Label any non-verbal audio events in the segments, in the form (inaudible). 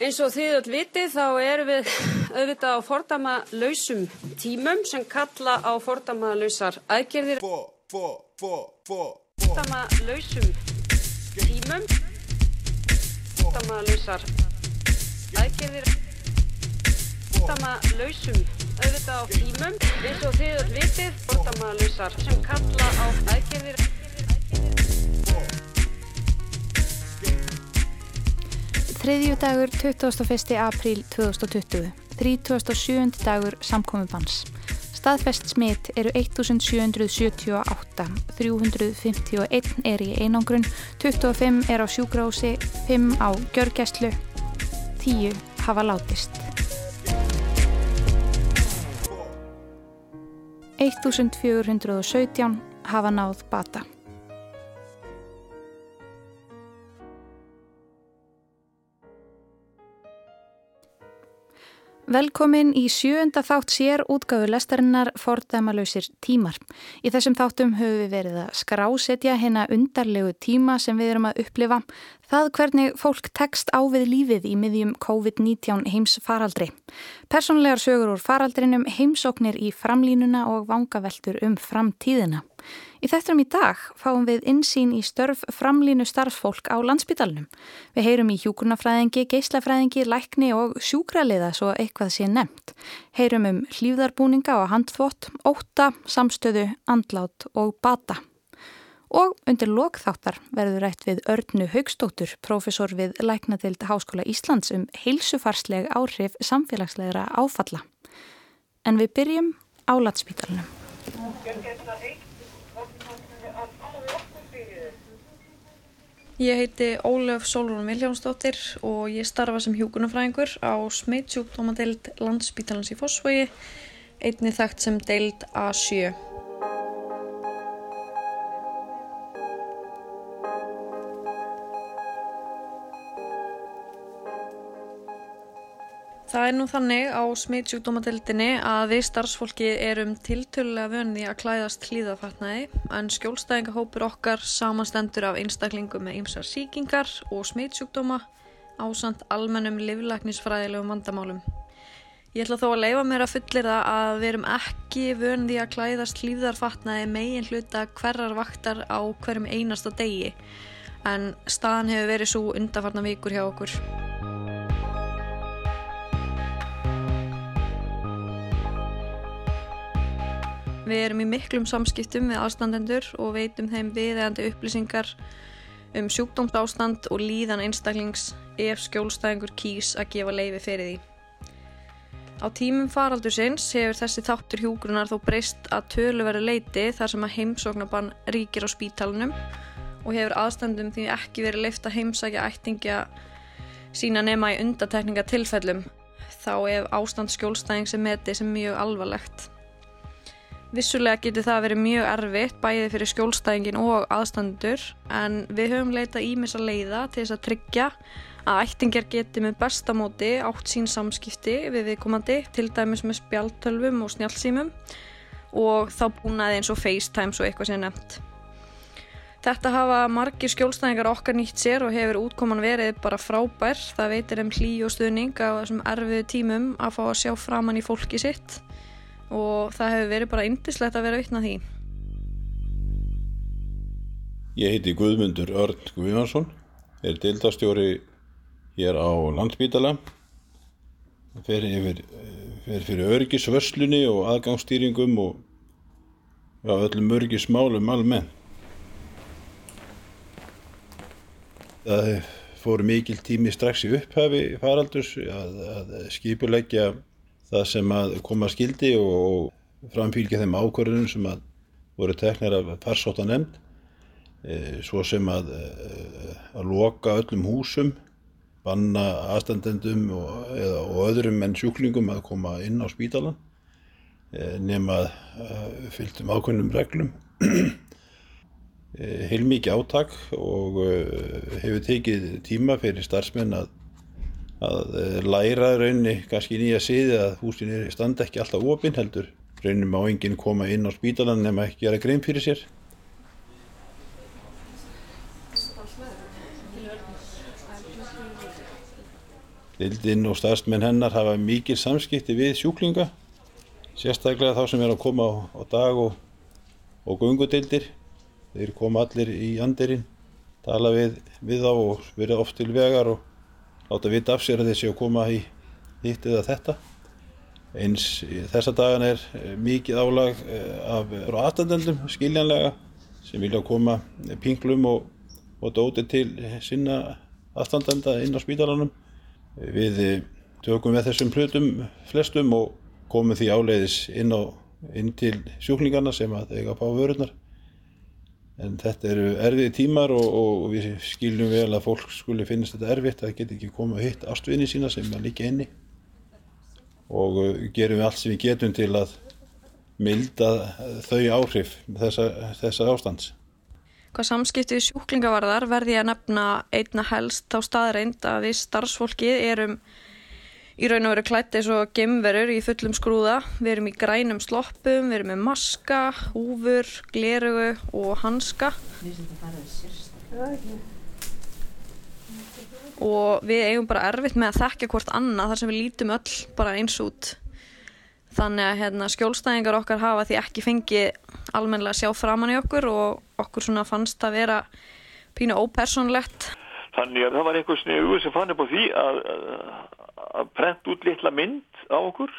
Eins og þið öll vitið þá erum við auðvitað á fordama lausum tímum sem kalla á fordama lausar aðgerðir. Fordama lausum tímum, fordama lausar aðgerðir, fordama lausum auðvitað á tímum. Eins og þið öll vitið fordama lausar sem kalla á aðgerðir. Þriðju dagur 21. apríl 2020, 37. dagur samkomubans. Staðfest smitt eru 1778, 351 er í einangrun, 25 er á sjúgrási, 5 á gjörgæslu, 10 hafa látist. 1417 hafa náð bata. Velkomin í sjöunda þátt sér útgáðu lestarinnar fordæmalauðsir tímar. Í þessum þáttum höfum við verið að skrásetja hérna undarlegu tíma sem við erum að upplifa. Það hvernig fólk tekst á við lífið í miðjum COVID-19 heims faraldri. Personlegar sögur úr faraldrinum, heimsóknir í framlínuna og vangaveltur um framtíðina. Í þettum í dag fáum við insýn í störf framlínu starfsfólk á landsbytalunum. Við heyrum í hjúkurnafræðingi, geislafræðingi, lækni og sjúkraliða svo eitthvað sé nefnt. Heyrum um hlýðarbúninga og handþvott, óta, samstöðu, andlát og bata. Og undir lokþáttar verður rætt við Örnu Haugstóttur, profesor við Læknadild Háskóla Íslands um heilsufarsleg áhrif samfélagslegra áfalla. En við byrjum á landsbytalunum. Ég heiti Ólöf Solrún Viljánsdóttir og ég starfa sem hjúkunarfræðingur á smeitsjúkdómadeild landsbítalans í Fossvogi, einni þekkt sem deild A7. Er nú þannig á smittsjúkdómadeildinni að við starfsfólki erum tiltölulega vönði að klæðast hlýðafatnaði en skjólstæðingahópur okkar samanstendur af einstaklingum með ymsar síkingar og smittsjúkdóma á samt almennum livlæknisfræðilegum vandamálum. Ég ætla þó að leifa mér að fullir það að við erum ekki vönði að klæðast hlýðarfatnaði megin hluta hverjar vaktar á hverjum einasta degi en staðan hefur verið svo undarfarna vikur hjá okkur. Við erum í miklum samskiptum við aðstandendur og veitum þeim viðegandi upplýsingar um sjúkdómsástand og líðan einstaklings ef skjólstæðingur kýs að gefa leifi fyrir því. Á tímum faraldur sinns hefur þessi þáttur hjúgrunar þó breyst að tölu veru leiti þar sem að heimsóknabann ríkir á spítalunum og hefur aðstandum því ekki verið leift að heimsækja ættingja sína nema í undatekningatilfellum þá ef ástand skjólstæðing sem meti sem mjög alvarlegt. Vissulega getur það verið mjög erfitt bæði fyrir skjólstæðingin og aðstandur en við höfum leitað ímessa leiða til þess að tryggja að ættingjar geti með bestamóti átt sín samskipti við viðkomandi til dæmis með spjaltölvum og snjálfsýmum og þá búnaði eins og FaceTime svo eitthvað sem nefnt. Þetta hafa margir skjólstæðingar okkar nýtt sér og hefur útkoman verið bara frábær. Það veitir um hlý og stuðning á þessum erfiðu tímum að fá að sjá framann í fólki sitt og það hefur verið bara yndislegt að vera vittna því. Ég heiti Guðmundur Örn Guðvarsson, er deildastjóri hér á landsbítala, fer, yfir, fer fyrir örgisvöslunni og aðgangsstýringum og já, öllum örgismálum almenn. Það fór mikil tími strax í upphafi faraldurs að, að skipuleggja það sem að koma skildi og framfylgja þeim ákvörðunum sem að voru teknir af farsóta nefnd e, svo sem að, e, að loka öllum húsum banna aðstandendum og, eða, og öðrum enn sjúklingum að koma inn á spítalan e, nema fylgtum ákvörðunum reglum. (clears throat) Heilmikið áttak og hefur tekið tíma fyrir starfsmenn að að eh, læra raunni kannski nýja siði að húsin er standa ekki alltaf ofinn heldur raunin má enginn koma inn á spítalan nema ekki gera grein fyrir sér Dildinn og starfsmenn hennar hafa mikið samskipti við sjúklinga, sérstaklega þá sem er að koma á, á dag og, og gungudildir. Þeir koma allir í andirinn, tala við, við þá og vera oft til vegar og láta vita af sér að séu að koma í hitt eða þetta. Eins þessa dagan er mikið álag eh, af aðstandendum skiljanlega sem vilja koma pinglum og, og dóti til sinna aðstandenda inn á spítalanum. Við tökum við þessum hlutum flestum og komum því áleiðis inn, á, inn til sjúklingarna sem að eiga að fá vörurnar. En þetta eru erfiði tímar og, og við skiljum vel að fólk skuli finnast þetta erfitt að geta ekki koma hitt ástvinni sína sem er líka inni. Og uh, gerum við allt sem við getum til að milda þau áhrif þessa, þessa ástands. Hvað samskiptið sjúklingavarðar verði ég að nefna einna helst þá staðreind að við starfsfólkið erum í raun og veru klætt eins og gemverur í fullum skrúða. Við erum í grænum sloppum, við erum með maska, húfur, glerugu og hanska. Og við eigum bara erfitt með að þekka hvort annað þar sem við lítum öll bara eins út. Þannig að hérna, skjólstæðingar okkar hafa því ekki fengið almenlega sjá framann í okkur og okkur svona fannst að vera pínu ópersonlegt. Þannig að það var einhver sniðu sem fann upp á því að, að prent út litla mynd á okkur.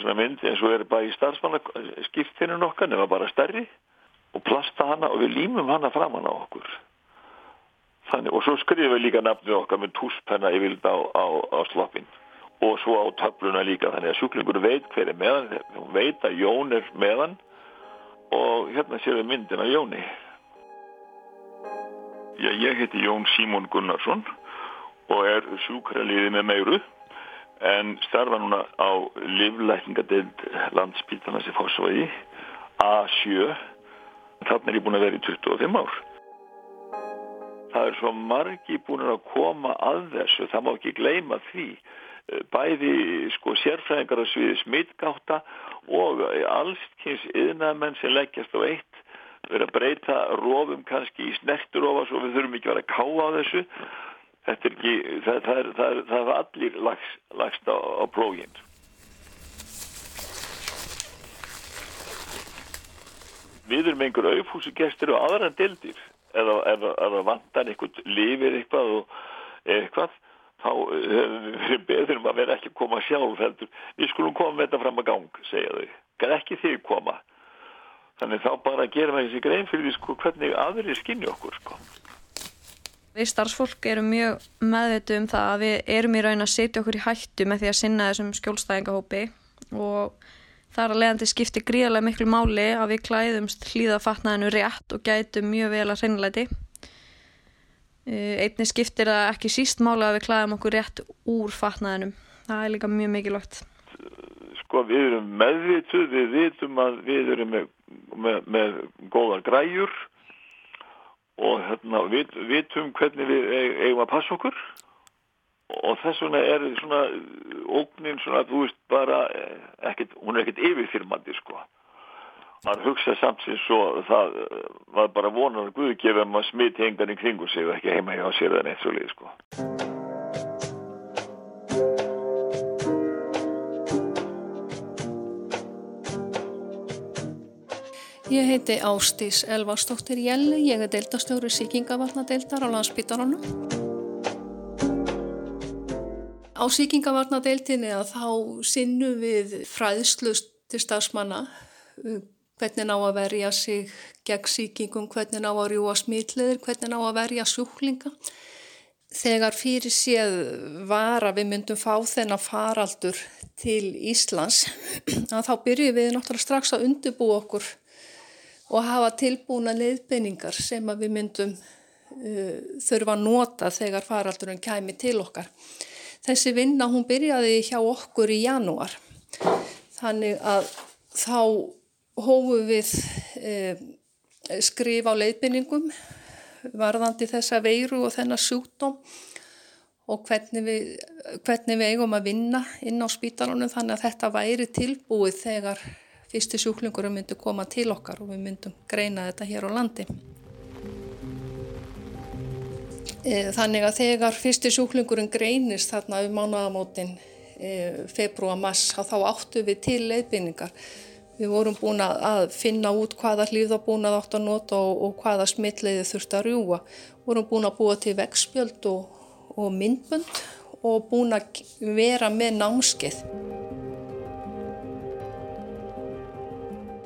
Svona mynd eins og er bara í starfsmannaskiptinu okkar nema bara stærri og plasta hana og við límum hana framann á okkur. Þannig, og svo skrifum við líka nafnið okkar með túspenna yfirld á, á, á sloppin og svo á töfluna líka þannig að sjúklingur veit hver er meðan hún veit að Jón er meðan og hérna séum við myndin af Jóni Já, ég heiti Jón Símón Gunnarsson og er sjúkraliði með meiru en starfa núna á livlækningadeild landspítanas í Fossvægi A7 þannig er ég búin að vera í 25 ár. Það er svo margi búin að koma að þessu, það má ekki gleyma því. Bæði sko sérfræðingar á sviði smittgáta og allskynns yðnamenn sem leggjast á eitt verið að breyta rófum kannski í snerturófa svo við þurfum ekki að vera að káa á þessu þetta er ekki það, það, er, það, er, það er allir lags, lagst á, á próginn við erum einhver auðfúsugestur og aðran dildir eða, eða, eða vantan einhvern lifir eitthvað og eitthvað þá hefur við verið beður um að vera ekki að koma sjálf heldur. Við skulum koma með þetta fram að gang, segja þau. Gæð ekki þig koma. Þannig þá bara gerum við þessi grein fyrir því sko hvernig aðri skinni okkur sko. Við starfsfólk erum mjög meðveitu um það að við erum í raun að setja okkur í hættu með því að sinna þessum skjólstæðingahópi og það er að leiðandi skipti gríðarlega miklu máli að við klæðumst hlýðafatnaðinu rétt og gætum mjög vel að hreinleiti. Eh, einnig skiptir það ekki síst mála að við klæðum okkur rétt úr fatnaðinum. Það er líka mjög mikilvægt. Sko við erum meðvituð, við vitum að við erum með, með, með góðar græjur og hérna, við vitum hvernig við eigum að passa okkur og þess vegna er svona ógnin svona þú veist bara eh, ekkert, hún er ekkert yfirfyrmandi sko maður hugsa samt sem svo það var bara vonan að Guði gefa maður smitt hengan í kringu sig og ekki heima hjá sér en eitt svo lið sko. Ég heiti Ástís Elvarstóttir Jelli, ég er deildastjóri síkingavarnadeildar á landsbytaranum. Á síkingavarnadeildinni að þá sinnum við fræðslust til stafsmanna hvernig ná að verja sig gegn síkingum, hvernig ná að rjúa smítleðir, hvernig ná að verja sjúklinga. Þegar fyrir séð var að við myndum fá þennan faraldur til Íslands, þá byrjuðum við náttúrulega strax að undirbú okkur og hafa tilbúna leiðbeiningar sem við myndum uh, þurfa að nota þegar faraldurinn kæmi til okkar. Þessi vinna hún byrjaði hjá okkur í janúar, þannig að þá hófu við eh, skrif á leiðbynningum varðandi þessa veiru og þennar sjúkdóm og hvernig við, hvernig við eigum að vinna inn á spítalunum þannig að þetta væri tilbúið þegar fyrsti sjúklingurum myndi koma til okkar og við myndum greina þetta hér á landi. E, þannig að þegar fyrsti sjúklingurinn greinist þarna um mánuðamótin e, februar-mars þá áttu við til leiðbynningar. Við vorum búin að finna út hvaða hlýðabúnað átt að nota og, og hvaða smittleiði þurfti að rjúa. Við vorum búin að búa til vegspjöld og, og myndbönd og búin að vera með námskeið.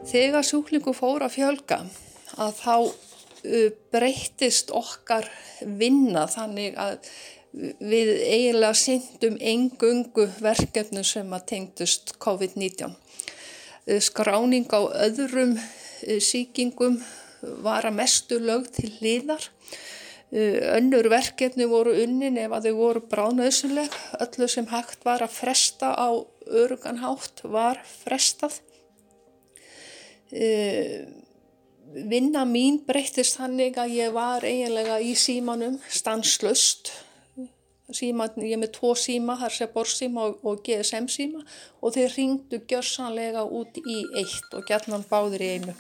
Þegar sjúklingu fór að fjölga að þá breyttist okkar vinna þannig að við eiginlega syndum engungu verkefnu sem að tengdust COVID-19. Skráning á öðrum síkingum var að mestu lög til liðar. Önnur verkefni voru unnin ef að þau voru bránaðsynleg. Öllu sem hægt var að fresta á öruganhátt var frestað vinna mín breyttist þannig að ég var eiginlega í símanum stanslust. Síman, ég með tvo síma, þar sé borsíma og, og GSM síma og þeir ringdu gjörsanlega út í eitt og gætnan báðir í einu.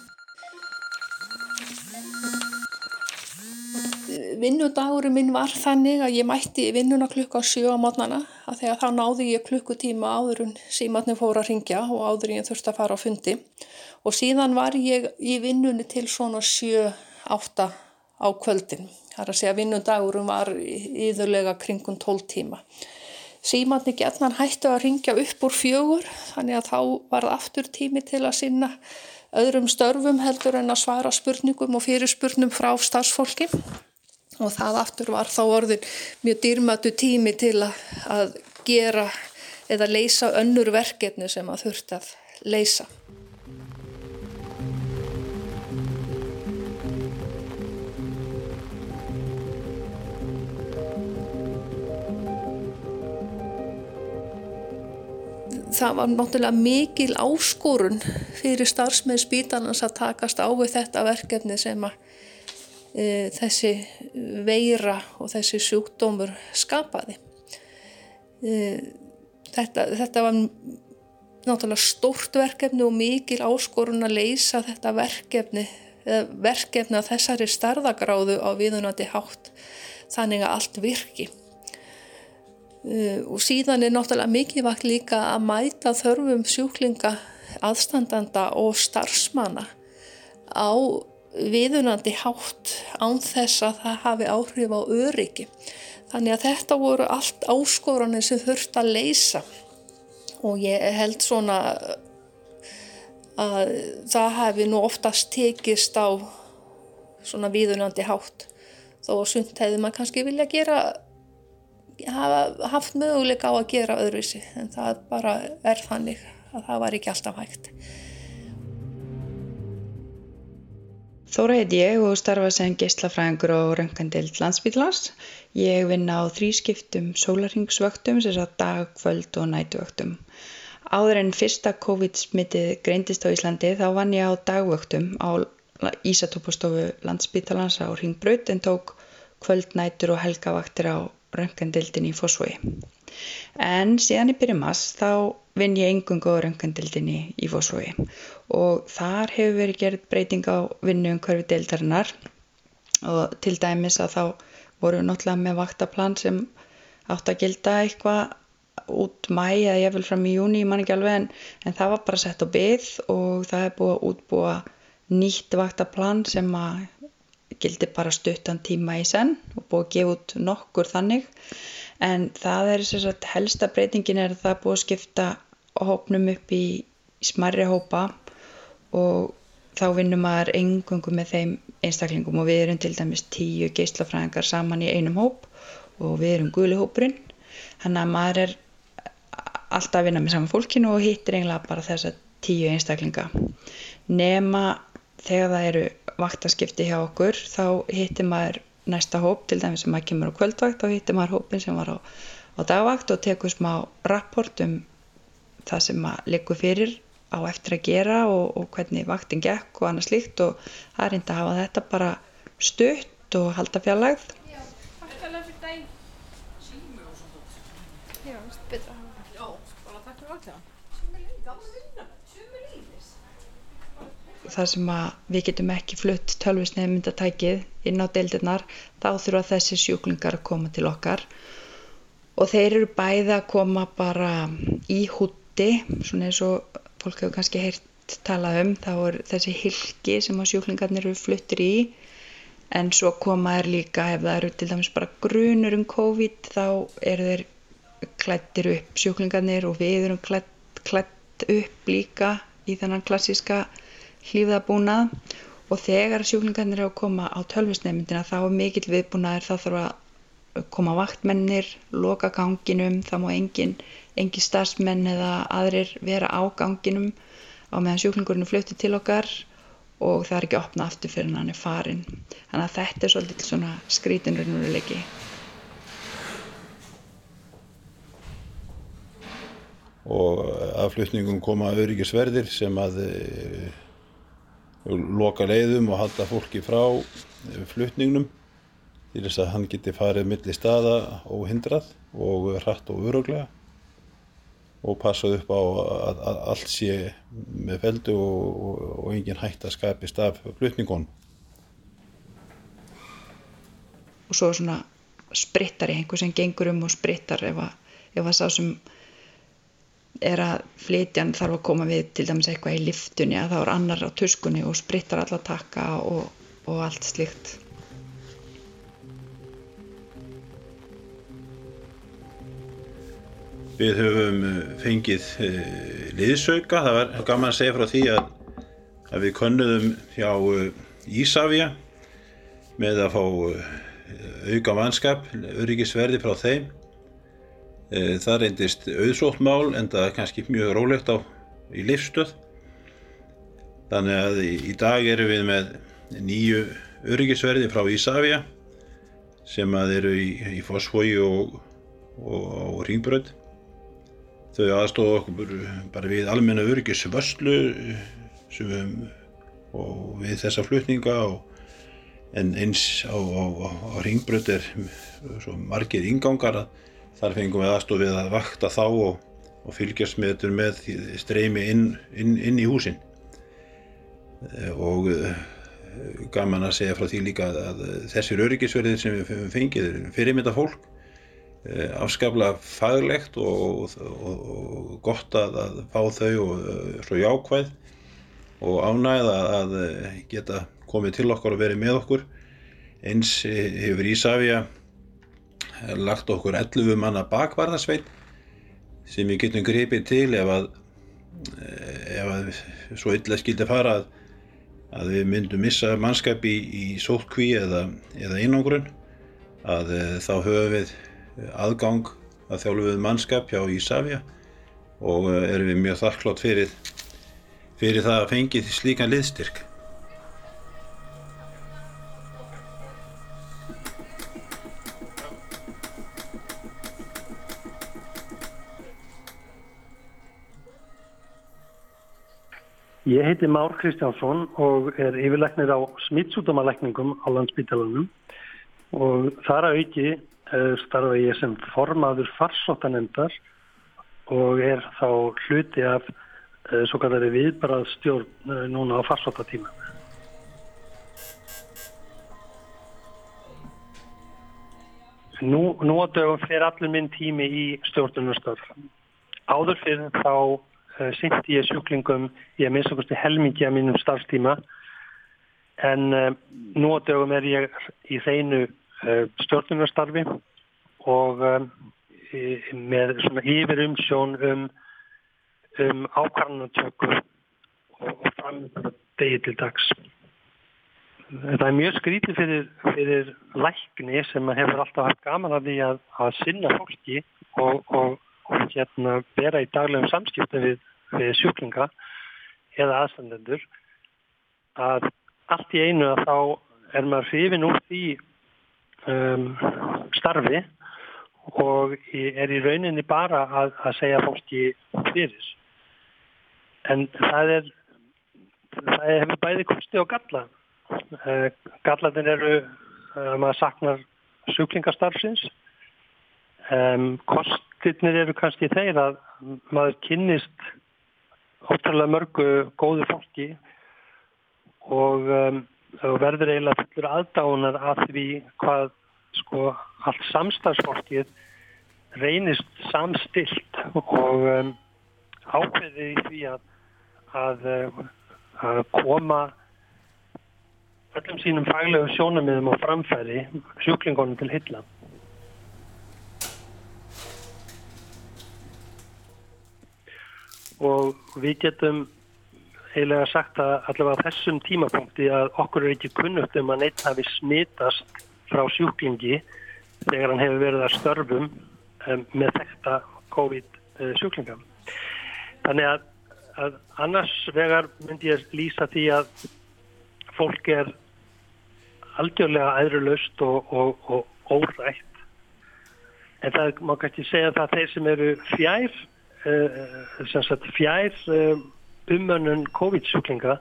Vinnudagurinn minn var þannig að ég mætti vinnuna klukka 7 á mótnana að þegar þá náði ég klukkutíma áður en símatni fór að ringja og áður en ég þurfti að fara á fundi og síðan var ég í vinnunni til svona 7-8 á kvöldin. Það er að segja að vinnudagurum var íðurlega kringum 12 tíma. Símanni getnan hættu að ringja upp úr fjögur þannig að þá var aftur tími til að sinna öðrum störfum heldur en að svara spurningum og fyrirspurnum frá starfsfólki og það aftur var þá orðin mjög dýrmatu tími til að, gera eða leysa önnur verkefni sem að þurft að leysa. Það var náttúrulega mikil áskorun fyrir starfsmenn spítalans að takast á við þetta verkefni sem að e, þessi veira og þessi sjúkdómur skapaði. E, þetta, þetta var náttúrulega stórt verkefni og mikil áskorun að leysa þetta verkefni, verkefni að þessari starðagráðu á viðunandi hátt þannig að allt virki. Uh, og síðan er náttúrulega mikilvægt líka að mæta þörfum sjúklinga, aðstandanda og starfsmanna á viðunandi hátt án þess að það hafi áhrif á öryggi. Þannig að þetta voru allt áskoranir sem þurft að leysa og ég held svona að það hefði nú oftast tekist á svona viðunandi hátt þó að sund hefði maður kannski vilja gera hafa haft möguleika á að gera öðruvísi en það bara er þannig að það var ekki alltaf hægt. Þóra heit ég og starfa sem geyslafræðingur á Röngandild landsbygglans. Ég vinna á þrískiptum sólarhingsvöktum, sem sagt dag, kvöld og nætuvöktum. Áður en fyrsta COVID-smittið greindist á Íslandi þá vann ég á dagvöktum á Ísatópastofu landsbygglans á Ringbraut en tók kvöld, nætur og helgavaktir á röngandildin í fósfói. En síðan í byrjum mass þá vinn ég engungu á röngandildinni í fósfói og þar hefur verið gerð breyting á vinnu um hverfi deildarinnar og til dæmis að þá voru náttúrulega með vaktaplan sem átt að gilda eitthvað út mæ eða ég vil fram í júni, ég man ekki alveg en, en það var bara sett á byggð og það er búið að útbúa nýtt vaktaplan sem að gildi bara stuttan tíma í senn og búið að gefa út nokkur þannig. En það er þess að helsta breytingin er að það búið að skipta hópnum upp í smarri hópa og þá vinnum maður engungu með þeim einstaklingum og við erum til dæmis tíu geyslafræðingar saman í einum hóp og við erum guli hópurinn. Þannig að maður er alltaf að vinna með saman fólkinu og hittir eiginlega bara þess að tíu einstaklinga. Nema þegar það eru vaktaskipti hjá okkur þá hittir maður næsta hóp til dæmis sem maður kemur á kvöldvakt þá hittir maður hópin sem var á, á dagvakt og tekur smá rapport um það sem maður likur fyrir á eftir að gera og, og hvernig vaktin gekk og annað slíkt og það er reynd að hafa þetta bara stutt og halda fjarlægð. Já, takk alveg fyrir dæn Sími og svona Já, betra að hafa Já, bara takk fyrir alltaf þar sem við getum ekki flutt tölvisnefnmyndatækið inn á deildirnar þá þurfa þessi sjúklingar að koma til okkar. Og þeir eru bæði að koma bara í hútti svona eins og fólk hefur kannski heyrt talað um þá er þessi hilki sem að sjúklingarnir eru fluttir í. En svo koma þeir líka ef það eru til dæmis bara grunur um COVID þá eru þeir klættir upp sjúklingarnir og við erum klætt, klætt upp líka í þennan klassíska hlýðabúnað og þegar sjúklingarnir eru að koma á tölvisnefndina þá er mikill viðbúnaður, þá þarf að koma vaktmennir, loka ganginum, þá má engin, engin starfsmenn eða aðrir vera á ganginum á meðan sjúklingurinn fluttið til okkar og það er ekki opnað aftur fyrir hann er farin. Þannig að þetta er svolítið svona skrítinrunnuleiki. og aðflutningum koma öryggisverðir sem að e, loka leiðum og halda fólki frá flutningnum til þess að hann geti farið millir staða óhindrað og hratt og öruglega og passað upp á að, að allt sé með feldu og, og, og engin hægt að skapist af flutningunum. Og svo svona sprittari, einhver sem gengur um og sprittar ef að, ef að sá sem er að flytjan þarf að koma við til dæmis eitthvað í liftunni að það er annar á tuskunni og sprittar alla takka og, og allt slíkt. Við höfum eh, fengið eh, liðsauka, það var gaman að segja frá því að, að við konnuðum hjá eh, Ísafja með að fá auka mannskap, öryggisverði frá þeim Eh, það reyndist auðsótt mál en það er kannski mjög rólegt á í livstöð. Þannig að í dag erum við með nýju öryggisverði frá Ísafja sem að eru í, í Fossfói og, og, og Ringbröð. Þau aðstofa okkur bara við almenna öryggisvörslu og við þessa flutninga og, en eins á, á, á Ringbröð er margir ingangar að Þar fengum við aðstofið að vakta þá og, og fylgjast með þetta með streymi inn, inn, inn í húsin. Eh, og eh, gaman að segja frá því líka að þessir öryggisverðir sem við fengið er fyrirmynda fólk, eh, afskafla faglegt og, og, og gott að, að fá þau og svo jákvæð og ánægð að geta komið til okkar og verið með okkur. Eins hefur Ísafja lagt okkur 11 manna bakvarðarsveit sem við getum gripið til ef að, ef að svo illa skildi fara að, að við myndum missa mannskap í, í sótkví eða, eða einangrun að e, þá höfum við aðgang að þjálfuð mannskap hjá Ísafja og e, erum við mjög þakklátt fyrir, fyrir það að fengið slíkan liðstyrk. Ég heiti Már Kristjánsson og er yfirleiknir á smittsútumalækningum á landsbytalanum og þar að auki uh, starfa ég sem formaður farsóttanemndar og er þá hluti af uh, svo kallari viðbaraðstjórn uh, núna á farsóttatíma. Nú, nú að dögum fyrir allir minn tími í stjórnunarstörf. Áður fyrir þá uh, syndi ég sjúklingum ég er minnst okkurstu helmingi að mínum starfstíma en uh, nú á dögum er ég í þeinu uh, eh, stjórnunastarfi og með svona yfir umsjón um, um ákvarðanatöku og, og framönda degi til dags. Það er mjög skrítið fyrir, fyrir lækni sem hefur alltaf haft gaman að því að, að sinna fólki og, og og hérna bera í daglegum samskiptum við sjúklinga eða aðstandendur að allt í einu að þá er maður hrifin úr því um, starfi og er í rauninni bara að, að segja fólki fyrir. En það er það hefur bæði kosti og galla. Uh, gallatin eru að uh, maður saknar sjúklingastarfsins. Um, kost kostirnir eru kannski þeir að maður kynnist ótrúlega mörgu góðu fólki og um, verður eiginlega fullur aðdánar að því hvað sko allt samstagsfólkið reynist samstilt og um, ákveði í því að, að, að koma öllum sínum faglegu sjónamiðum og framfæri sjúklingunum til hylla. Og við getum eiginlega sagt að allavega á þessum tímapunkti að okkur er ekki kunnugt um að neitt hafi smitast frá sjúklingi þegar hann hefur verið að störfum um, með þetta COVID uh, sjúklinga. Þannig að, að annars vegar myndi ég lýsa því að fólk er algjörlega æðrulaust og, og, og órætt. En það má kannski segja það að þeir sem eru fjær, sagt fjær uh, umönnun COVID-sjúklinga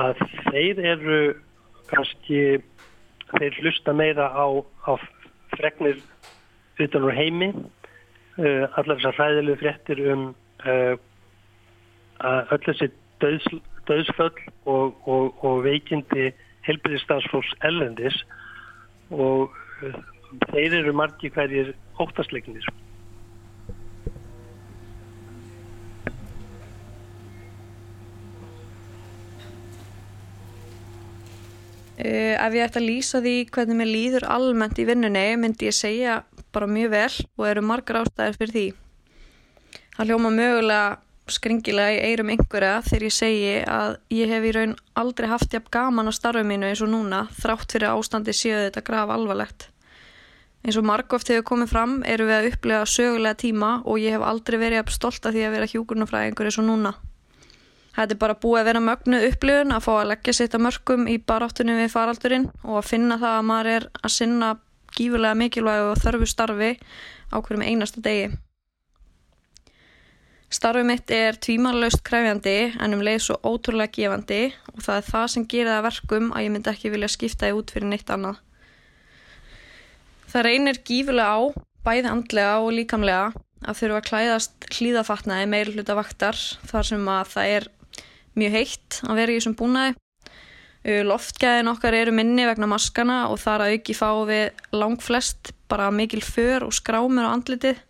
að þeir eru kannski, þeir hlusta meira á, á fregnir utan úr heimi, uh, allar þessar hræðilegu fréttir um uh, öll þessi döðs, döðsföll og, og, og veikindi helbriðistansfólks ellendis og þeir eru margi hverjir óttasleiknir. Uh, ef ég ætti að lýsa því hvernig mér líður almennt í vinnunni myndi ég segja bara mjög vel og eru margar ástæðir fyrir því. Það hljóma mögulega skringilega í eirum einhverja þegar ég segi að ég hef í raun aldrei haft jafn gaman á starfu mínu eins og núna þrátt fyrir ástandi séu þetta graf alvarlegt. Eins og margóft hefur komið fram eru við að upplega sögulega tíma og ég hef aldrei verið að stolta því að vera hjúkurnafræðingur eins og núna. Þetta er bara búið að vera mögnuð upplifun að fá að leggja sitt að mörgum í baráttunum við faraldurinn og að finna það að maður er að sinna gífurlega mikilvægu og þörfu starfi á hverjum einasta degi. Starfið mitt er tvímanlaust kræfjandi en um leið svo ótrúlega gefandi og það er það sem gerir það verkum að ég myndi ekki vilja skipta þið út fyrir neitt annað. Það reynir gífurlega á, bæði andlega og líkamlega, að þurfa að klæðast hlýðafatnaði meir hluta vaktar þar sem að það er mjög heitt að vera í þessum búnaði. Loftgæðin okkar eru minni vegna maskana og þar að auki fá við langflest bara mikil för og skrámur á andlitið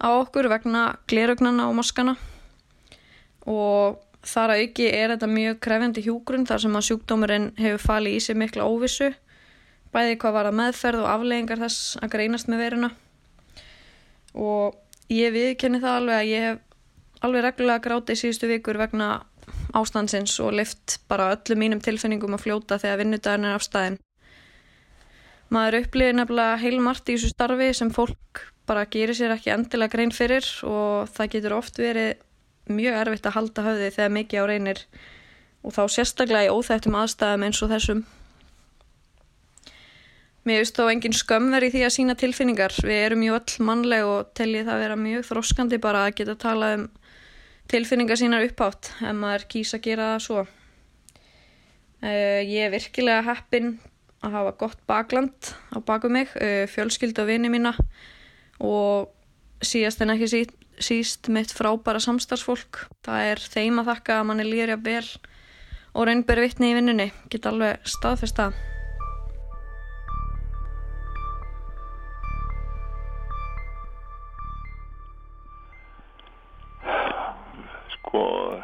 á okkur vegna glerugnana og maskana og þar að auki er þetta mjög krefjandi hjúgrunn þar sem að sjúkdómurinn hefur falið í sig mikla óvissu bæði hvað var að meðferð og afleggingar þess að greinast með veruna og ég viðkenni það alveg að ég hef alveg reglulega grátið síðustu vikur vegna ástandsins og lift bara öllum mínum tilfinningum að fljóta þegar vinnudagin er afstæðin. Maður upplifir nefnilega heilmart í þessu starfi sem fólk bara gerir sér ekki endilega grein fyrir og það getur oft verið mjög erfitt að halda höfði þegar mikið á reynir og þá sérstaklega í óþægtum aðstæðum eins og þessum. Mér veist þó engin skömmver í því að sína tilfinningar. Við erum mjög öll mannleg og teljið það að vera mjög þróskandi bara að geta talað um tilfinningar sínar uppátt ef maður kýsa að gera það svo. Uh, ég er virkilega heppin að hafa gott bakland á baku mig, uh, fjölskyldu og vini mína og síðast en ekki síst, síst mitt frábæra samstarfsfólk. Það er þeim að þakka að manni lýri að vel og raunberi vittni í vinnunni. Get alveg staðfest sko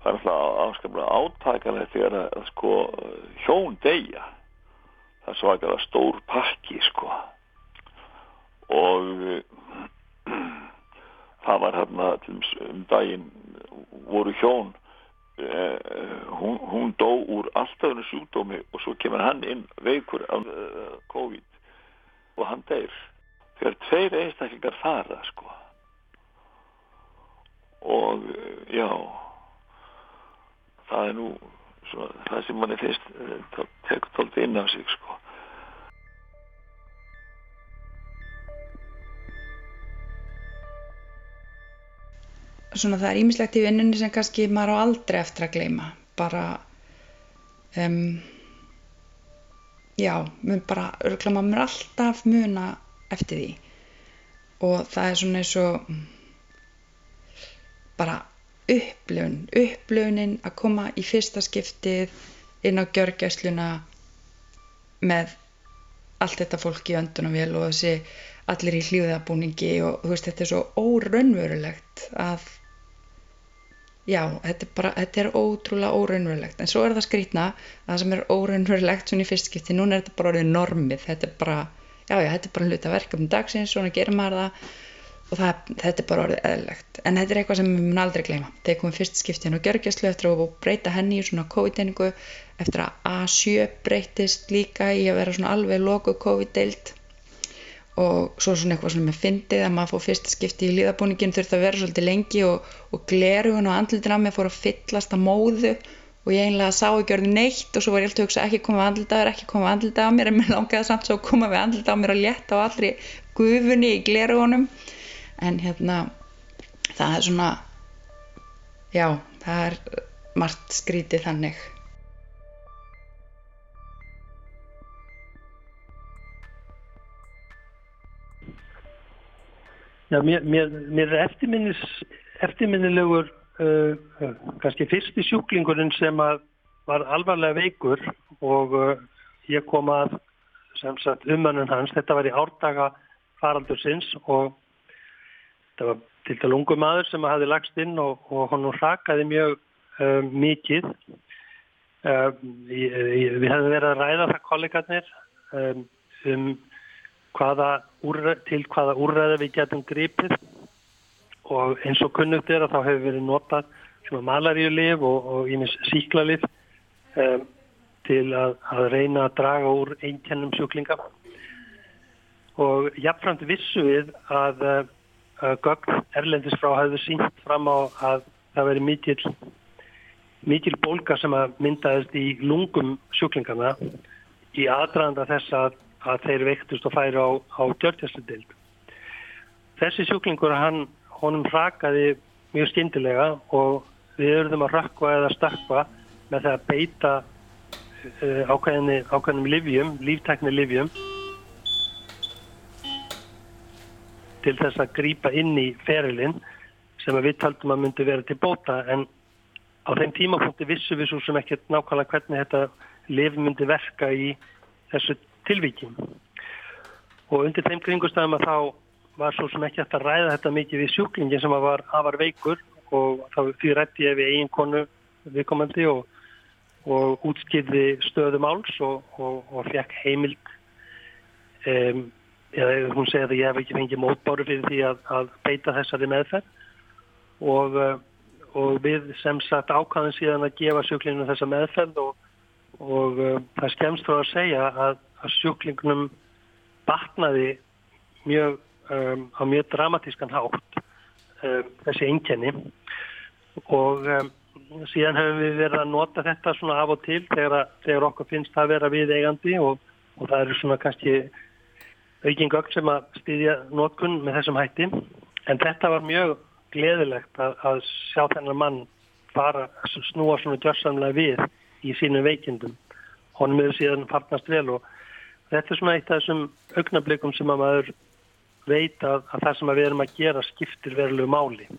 það er alltaf afskaplega átækalegt þegar að sko hjón deyja. Það er svakalega stór pakki sko. Og (clears throat) það var hérna um daginn voru hjón eh, hún, hún dó úr alltafinu sjúkdómi og svo kemur hann inn veikur af COVID og hann deyr. Þegar tveir einstaklingar fara sko og já það er nú svona, það sem manni finnst tekur tólti inn á sig sko. Svona það er ímislegt í vinnunni sem kannski maður á aldrei eftir að gleyma. Bara um, já, mun bara örgla maður alltaf muna eftir því. Og það er svona eins og bara upplifun, upplifunin að koma í fyrsta skiptið inn á gjörgæsluna með allt þetta fólk í öndunum og þessi allir í hljóðabúningi og þú veist þetta er svo óraunverulegt að já, þetta er bara, þetta er ótrúlega óraunverulegt. En svo er það skrítna að það sem er óraunverulegt svona í fyrstskipti, núna er þetta bara orðið normið, þetta er bara já já, þetta er bara hluta verkefni dagsins, svona gerir maður það og það, þetta er bara orðið eðlegt en þetta er eitthvað sem við munum aldrei gleyma. Þegar komum fyrst skiptin og gjörgjastlu eftir að breyta henni í svona COVID-deiningu eftir að A7 breytist líka í að vera svona alveg loku COVID-deild. Og svo svona eitthvað sem ég fyndið að maður fór fyrst skipti í líðabúningin þurfti að vera svolítið lengi og, og glerugun og andlutin af mig fór að fyllast að móðu. Og ég einlega sá ekki orðið neitt og svo var ég alltaf að hugsa ekki koma við andlitaður, ekki koma við andlitaður mér. En mér langiði samt svo að koma við andlitaður mér og létta á allri gufunni í glerugunum en hérna það er svona já, það er margt skrítið þannig. Já, mér, mér, mér er eftirminnilegur uh, uh, kannski fyrsti sjúklingurinn sem var alvarlega veikur og uh, ég kom að sem sagt umönnun hans, þetta var í árdaga faraldur sinns og þetta var til dælu ungu maður sem hafi lagst inn og, og hann rakaði mjög um, mikið. Um, í, í, við hefum verið að ræða það kollegarnir um, um hvaða úrræð, til hvaða úrræði við getum gripið. Og eins og kunnugt er að þá hefur verið notað sem að malaríulif og, ímis síklarlif um, til að, að reyna að draga úr einkennum sjúklinga. Og jafnframt vissu við að gögn erlendis frá hafðu sínt fram á að það veri mikil, mikil bólka sem að myndaðist í lungum sjúklingana í aðdraðanda þess að, að þeir veiktust og færi á, á gjörtjastadild. Þessi sjúklingur hann, honum rakaði mjög skindilega og við örðum að rakka eða stakka með það að beita uh, ákveðinum livjum, líftækni livjum til þess að grýpa inn í ferilinn sem við taldum að myndi vera til bóta en á þeim tímapunkti vissu við svo sem ekkert nákvæmlega hvernig þetta liv myndi verka í þessu tilvíkin og undir þeim kringustafum að þá var svo sem ekki eftir að ræða þetta mikið við sjúklingin sem var afar veikur og þá því rætti ég við eiginkonu viðkomandi og, og útskýrði stöðum áls og, og, og fekk heimild um, eða hún segði að ég hef ekki fengið mótbáru fyrir því að, að beita þessari meðferð. Og, eh, og við sem sagt ákvæðin síðan að gefa sjúklinginu þessa meðferð og, og uh, það skemst þá að segja að, að sjúklingunum batnaði mjög um, á mjög dramatískan hátt um, þessi einkenni. Og um, síðan hefur við verið að nota þetta svona af og til þegar, þegar okkur finnst það að vera við eigandi og, og það eru svona kannski aukin gögn sem að stýðja nótkunn með þessum hætti. En þetta var mjög gleðilegt að, að sjá þennan mann fara að snúa svona gjörsamlega við í sínum veikindum. Honum hefur síðan farnast vel og þetta er svona eitt af þessum augnablikum sem að maður veit að, að það sem að við erum að gera skiptir verulegu máli.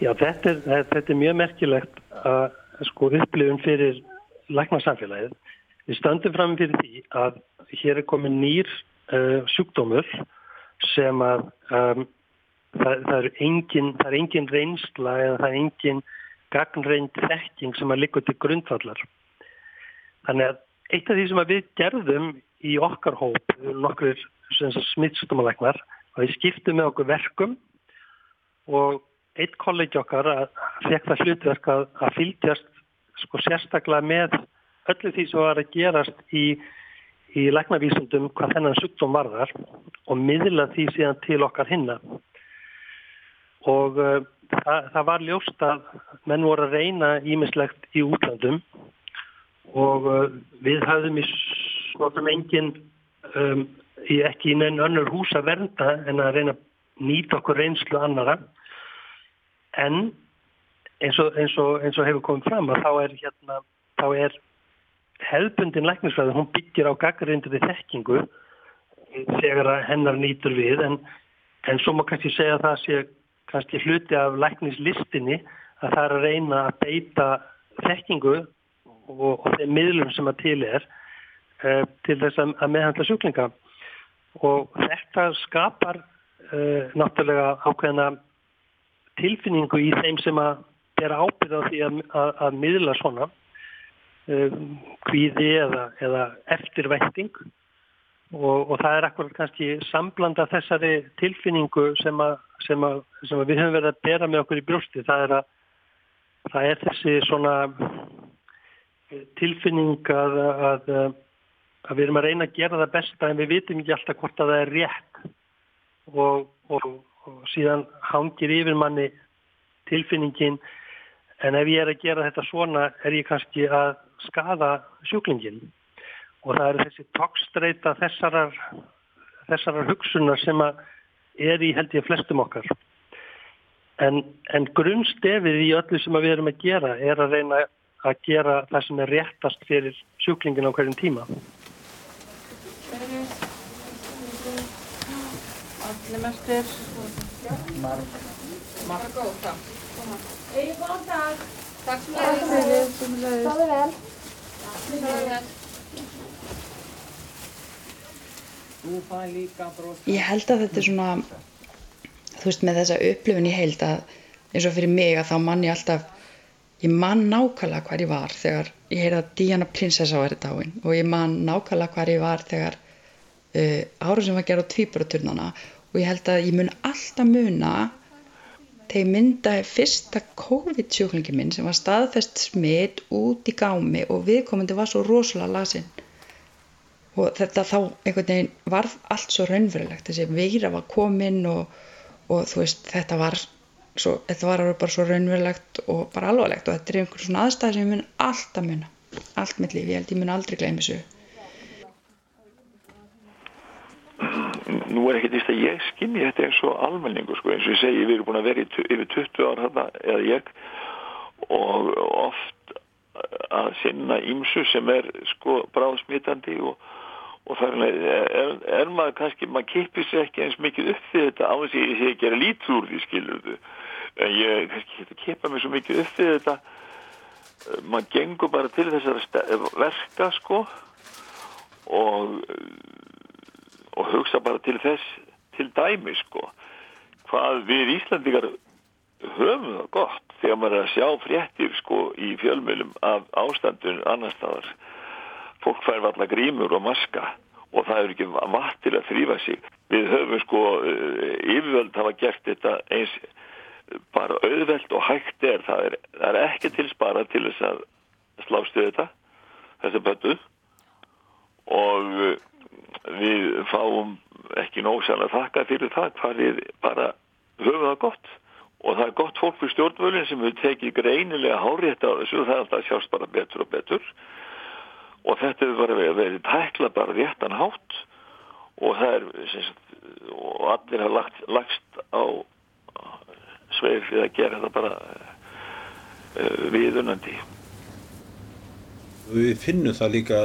Já, þetta er, þetta er mjög merkilegt að sko upplifun fyrir læknarsamfélagið. Við stöndum fram fyrir því að hér er komin nýr uh, sjúkdómur sem að um, það, það, er engin, engin reynsla eða það er engin gagnreind þekking sem að likur til grundvallar. Þannig að eitt af því sem við gerðum í okkar hóp, nokkur smittstómalæknar, að við skiptum með okkur verkum og eitt kollegi okkar fekk það hlutverk að, að fylgjast sko sérstaklega með öllu því sem var að gerast í, í læknavísundum hvað þennan sjúkdóm varðar og miðla því síðan til okkar hinna. Og uh, það, það var ljóst að menn voru að reyna ímislegt í útlandum og uh, við hafðum í svona engin um, ekki í neinn önnur hús að vernda en að reyna að nýta okkur reynslu annara en eins og, eins og, eins og hefur komið fram að þá er, hérna, þá er hefðbundin læknisfræði, hún byggir á gaggarinduði þekkingu þegar hennar nýtur við. En, en svo má kannski segja að það sé kannski hluti af læknislistinni að það er að reyna að beita þekkingu og, og þeim miðlum sem að til er uh, til þess að, að meðhandla sjúklinga. Og þetta skapar uh, náttúrulega ákveðina tilfinningu í þeim sem að bera ábyrða því að, að, að miðla svona um, kvíði eða, eða eftirvænting. Og, og það er akkurat kannski samblanda þessari tilfinningu sem, sem, sem við höfum verið að bera með okkur í brjósti. Það er, það er þessi svona tilfinning að, að að við erum að reyna að gera það besta en við vitum ekki alltaf hvort að það er rétt. Og, og, og síðan hangir yfir manni tilfinningin. En ef ég er að gera þetta svona er ég kannski að skada sjúklingin og það er þessi tókstreita þessarar, þessarar hugsunar sem er í held ég flestum okkar. En, en grunnstefið í öllu sem við erum að gera er að reyna að gera það sem er réttast fyrir sjúklingin á hverjum tíma Allir mestir Marg Góð, takk Egið góðan dag. Takk leiðis Stáðu vel. Stáðu vel Ég held að þetta er svona þú veist með þessa upplifun í heild að eins og fyrir mig að þá mann ég alltaf ég man nákvæmlega hvar ég var þegar ég heyrði að Diana Prinsessa var í dáin og ég man nákvæmlega hvar ég var þegar uh, ára sem var gerð á tvíburaturnana og ég held að ég mun alltaf muna þegar ég myndaði fyrsta COVID-sjúklingi minn sem var staðfest smitt út í gámi og viðkomandi var svo rosalega lasinn. Og þetta þá einhvern veginn varð allt svo raunverulegt. Þessi veira var komin og, og þú veist þetta var svo, þetta var bara svo raunverulegt og bara alvarlegt. Og þetta er einhvern svona aðstæð sem ég mun alltaf muna. Allt mitt líf, ég held ég mun aldrei gleymi þessu Nú er ekkert íst að ég skinni þetta eins og almenningu sko eins og ég segi við erum búin að vera yfir 20 ár þarna eða ég og oft að sinna ímsu sem er sko bráðsmitandi og og þar er, er maður kannski, maður kipir sér ekki eins mikið upp því þetta á þess að ég sé að gera lítið úr því skilur þú en ég kannski geta að kipa mér svo mikið upp því þetta. Maður gengur bara til þessara verka sko og og hugsa bara til þess til dæmi sko hvað við Íslandingar höfum það gott þegar maður er að sjá fréttir sko í fjölmjölum af ástandun annar staðar fólk fær valla grímur og maska og það er ekki vatn til að þrýfa sig. Við höfum sko eh, yfirvöld hafa gert þetta eins bara auðvelt og hægt er. Það er, það er ekki tilspara til þess að slástu þetta, þessi pötu og eh, við fáum ekki nógsæl að þakka fyrir það hvað við bara höfum það gott. Og það er gott fólk fyrir stjórnvölinn sem við tekið greinilega hárétt á þessu. Það er alltaf sjást bara betur og betur. Og þetta hefur bara verið, verið tækla bara réttan hátt. Og það er sagt, og allir hafa lagt, lagst á sveif við að gera þetta bara uh, viðunandi. Við finnum það líka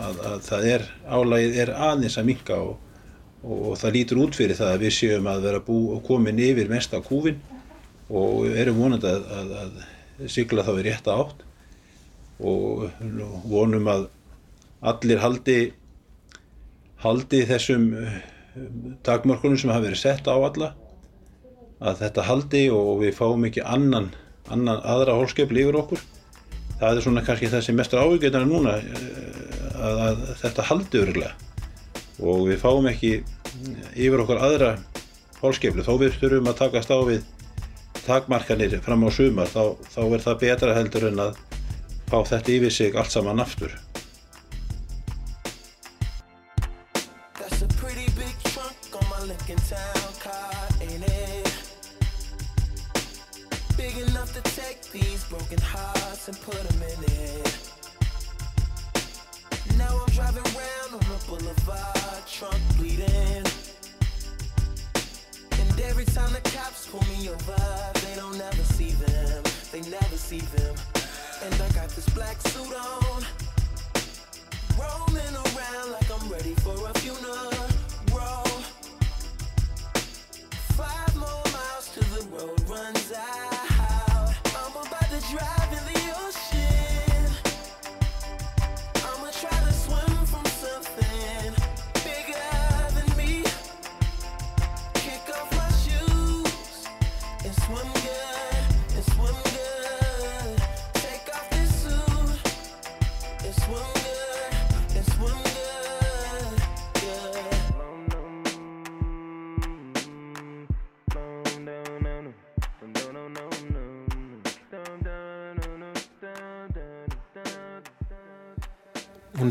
að, að það er álægið er aðeins að minka og, og, og það lítur út fyrir það að við séum að vera bú, komin yfir mest á kúfin og erum vonandi að, að, að sigla þá í rétta átt og vonum að allir haldi haldi þessum eh, takmörkunum sem hafa verið sett á alla að þetta haldi og við fáum ekki annan, annan aðra hólskepli yfir okkur. Það er svona kannski það sem mestur ávíkjöndan er núna eh, að, að þetta haldi öruglega og við fáum ekki yfir okkur aðra hólskepli þó við þurfum að takast á við takmarkanir fram á sumar þá, þá er það betra heldur en að fá þetta yfir sig allt saman aftur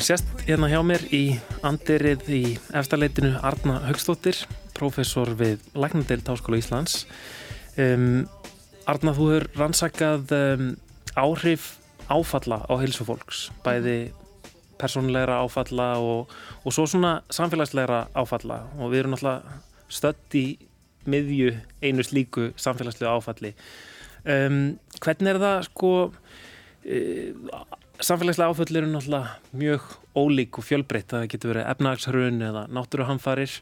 Sést hérna hjá mér í andirið í eftirleitinu Arna Högstóttir, professor við Læknadeild Háskóla Íslands. Um, Arna, þú hefur rannsakað um, áhrif áfalla á heilsu fólks, bæði persónulegra áfalla og, og svo svona samfélagslegra áfalla og við erum náttúrulega stödd í miðju einu slíku samfélagslega áfalli. Um, hvernig er það sko, uh, samfélagslega áfall eru náttúrulega mjög ólík og fjölbreytt, það getur verið efnagshrun eða náttúruhamfarir,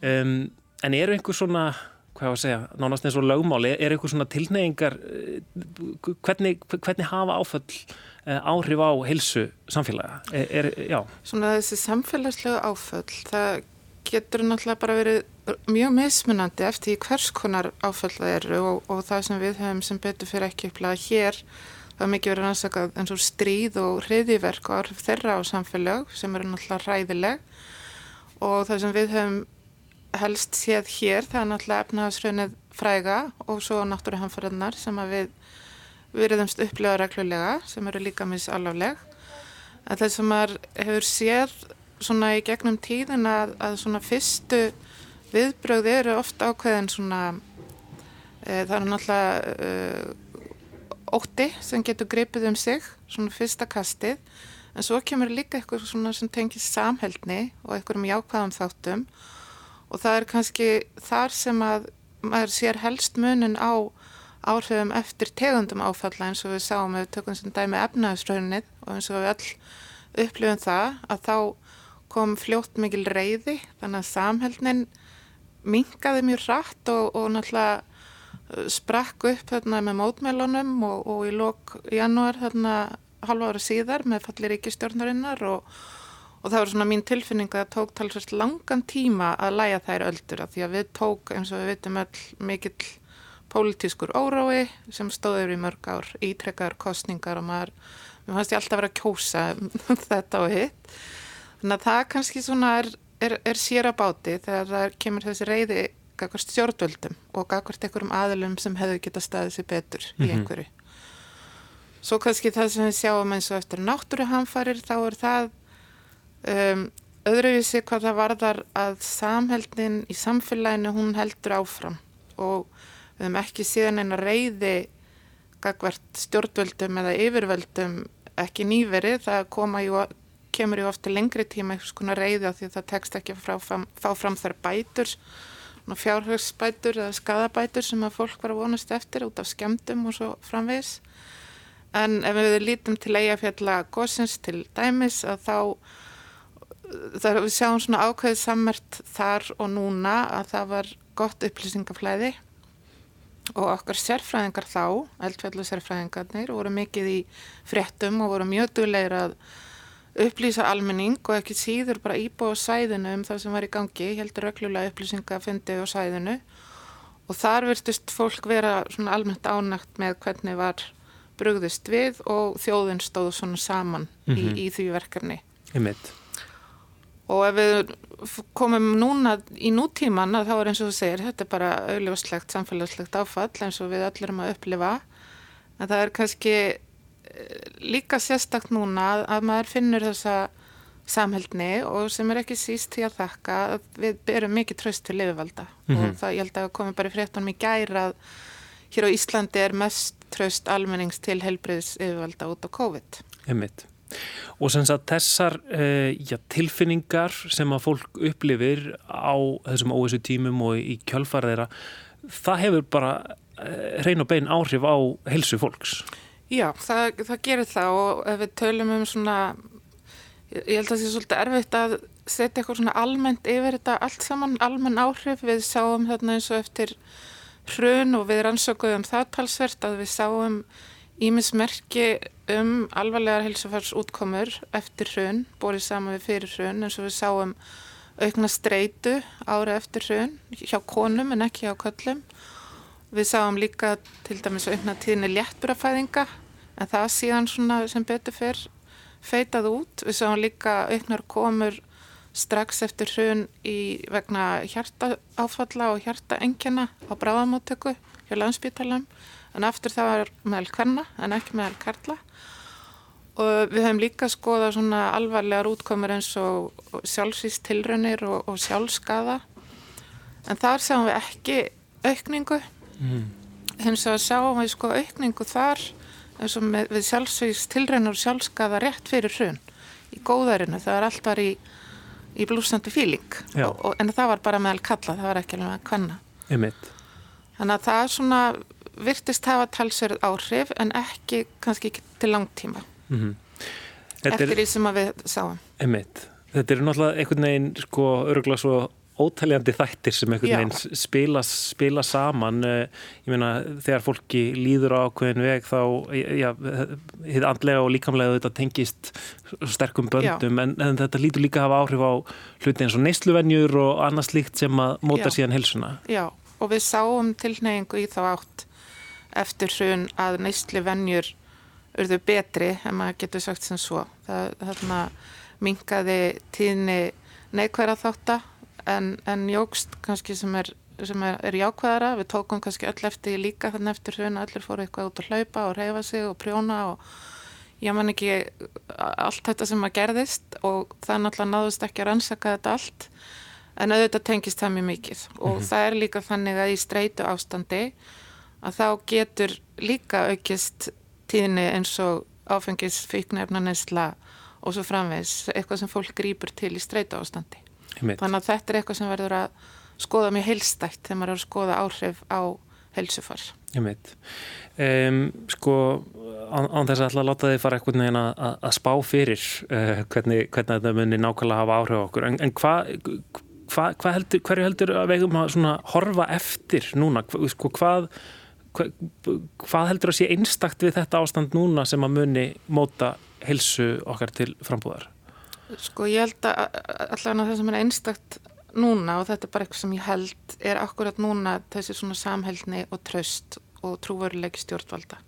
um, en eru einhver svona hvað var að segja, nánast eins og lögmáli er eitthvað svona tilneyingar hvernig, hvernig hafa áföll áhrif á heilsu samfélaga? Er, er, já. Svona þessi samfélagslegu áföll það getur náttúrulega bara verið mjög mismunandi eftir hvers konar áföll það eru og, og það sem við höfum sem betur fyrir ekki upplega hér það er mikið verið rannsakað eins og stríð og hriðiverk og áhrif þeirra á samfélag sem eru náttúrulega ræðileg og það sem við höfum helst séð hér það er náttúrulega efnahagsröðnið fræga og svo náttúruhamfæraðnar sem við veriðumst upplega reglulega sem eru líka misalafleg en það sem maður hefur séð svona í gegnum tíðin að, að svona fyrstu viðbröð eru ofta ákveðin svona e, það er náttúrulega e, ótti sem getur gripið um sig svona fyrsta kastið. En svo kemur líka eitthvað svona sem tengir samhældni og eitthvað um jákvæðum þáttum. Og það er kannski þar sem að maður sér helst munin á áhrifum eftir tegundum áfalla eins og við sáum við tökum sem dæmi efnaðsraunnið og eins og við öll upplifum það að þá kom fljótt mikil reyði þannig að samhældnin mingaði mjög rætt og, og náttúrulega sprakk upp þarna með mótmælunum og, og í lók janúar þarna halva ára síðar með falli ríkistjórnarinnar og og það var svona mín tilfinning að það tók talsvægt langan tíma að læja þær öldur af því að við tók eins og við vitum öll mikill pólitískur órái sem stóður í mörg ár ítrekkaður kostningar og maður mér fannst ég alltaf verið að kjósa (laughs) þetta og hitt. Þannig að það kannski svona er, er, er sér að báti þegar það kemur þessi reyði gagvart stjórnvöldum og gagvart einhverjum aðlum sem hefur getað staðið sér betur mm -hmm. í mhm. einhverju Svo kannski það sem við sjáum eins og eftir náttúruhamfarir þá er það Um, öðruvísi hvað það varðar að samheldin í samfélaginu hún heldur áfram og við hefum ekki síðan eina reyði gagvert stjórnvöldum eða yfirvöldum ekki nýverið, það koma jú, kemur ju ofta lengri tíma einhvers konar reyði á því að það tekst ekki að fá, fram þar bætur fjárhagsbætur eða skadabætur sem að fólk var að vonast eftir út af skemdum og svo framvegs en ef við lítum til eigafjalla góðsins til dæmis að þá það, við sjáum svona ákveðið sammert þar og núna að það var gott upplýsingaflæði. Og okkar sérfræðingar þá, eldfjallu sérfræðingarnir, voru mikið í fréttum og voru mjög dugleir að upplýsa almenning og ekki síður bara íbúa sæðinu um það sem var í gangi, heldur öklulega upplýsinga að fyndi á sæðinu og þar virtust fólk vera svona almennt ánægt með hvernig var brugðist við og þjóðin stóð svona saman mm -hmm. í, mhm. í því verkefni. Í mitt og ef við komum núna í nútíman þá er eins og þú segir, þetta er bara auðljóslegt, samfélagslegt áfall eins og við öll erum að upplifa en það er kannski líka sérstakt núna að maður finnur þessa samhældni og sem er ekki síst því að þakka að við berum mikið tröst til lifivalda mm -hmm. og það ég held að komi bara fréttunum í gæra að hér á Íslandi er mest tröst almennings til helbriðs yfirvalda út á COVID. Emmitt. Og sem sagt þessar uh, já, tilfinningar sem að fólk upplifir á þessum óessu tímum og í kjölfara það hefur bara uh, hrein og bein áhrif á helsu fólks. Já, það, það gerir það og ef við tölum um svona, ég held að það sé svolítið erfitt að setja eitthvað svona almennt yfir þetta allt saman, almenn áhrif. Við sáum þarna eins og eftir hrun og við rannsökuðum það talsvert að við sáum Ímismerki um alvarlegar helsufarsútkomur eftir hrun, borið saman við fyrir hrun eins og við sáum aukna streitu ára eftir hrun hjá konum en ekki hjá köllum. Við sáum líka til dæmis aukna tíðinni léttburafæðinga en það síðan svona sem betur fyrr feitað út. Við sáum líka auknar komur strax eftir hrun í vegna hjartaáfalla og hjartaengjana á bráðamáttöku hjá landsbytalam en aftur það var meðal kvenna en ekki meðal karla og við höfum líka skoðað svona alvarlegar útkomur eins og sjálfsvístilrunir og, og sjálfskaða en þar sjáum við ekki aukningu mm. hins vegar sjáum við sko aukningu þar eins og með, við sjálfsvístilrunir og sjálfskaða rétt fyrir hrun í góðarinu, það er alltaf í, í blúsandi fíling. Og, og, en það var bara meðal kalla, það var ekki alveg að kvanna þannig að það er svona virtist hafa talsverð áhrif en ekki kannski ekki til langtíma. Mm -hmm. eftir því sem við sáum. Einmitt. Þetta er náttúrulega einhvern veginn sko öruglega svo ótaljandi þættir sem einhvern veginn spila, spila saman eh, ég meina þegar fólki líður á ákveðin veg þá já, þið andlega og líkamlega þetta tengist sterkum böndum en, en þetta lítur líka að hafa áhrif á hluti eins og neysluvenjur og annað slíkt sem að móta já. síðan helsuna Já og við sáum tilneyingu í þá átt eftir hrun að neysluvenjur urðu betri en maður getur sagt sem svo. Það þarna mingaði tíðni neikværa þáttar en, en jógst kannski sem er, sem er, er jákvæðara við tókum kannski öll eftir líka þannig eftir hrun allir fóru eitthvað út að hlaupa og reyfa sig og prjóna og ég man ekki allt þetta sem að gerðist og það náttúrulega náðust ekki að rannsaka þetta allt en auðvitað tengist það mjög mikið og mm -hmm. það er líka þannig að í streitu ástandi að þá getur líka aukist tíðinni eins og áfengis, fíknefna, nesla og svo framvegs, eitthvað sem fólk grýpur til í streyta ástandi. Þannig að þetta er eitthvað sem verður að skoða mjög heilstækt þegar maður er að skoða áhrif á helsufar. Um, sko, án, án þess að alltaf láta þið fara eitthvað neina að, að spá fyrir uh, hvernig, hvernig þetta munir nákvæmlega hafa áhrif á okkur. En, en hvað hva, hva heldur, hverju heldur að vegum að horfa eftir núna? Sko, hvað hvað, hvað heldur að sé einstakt við þetta ástand núna sem að muni móta helsu okkar til frambúðar? Sko ég held að allavega það sem er einstakt núna og þetta er bara eitthvað sem ég held er akkurat núna þessi svona samhældni og tröst og trúverulegi stjórnvalda.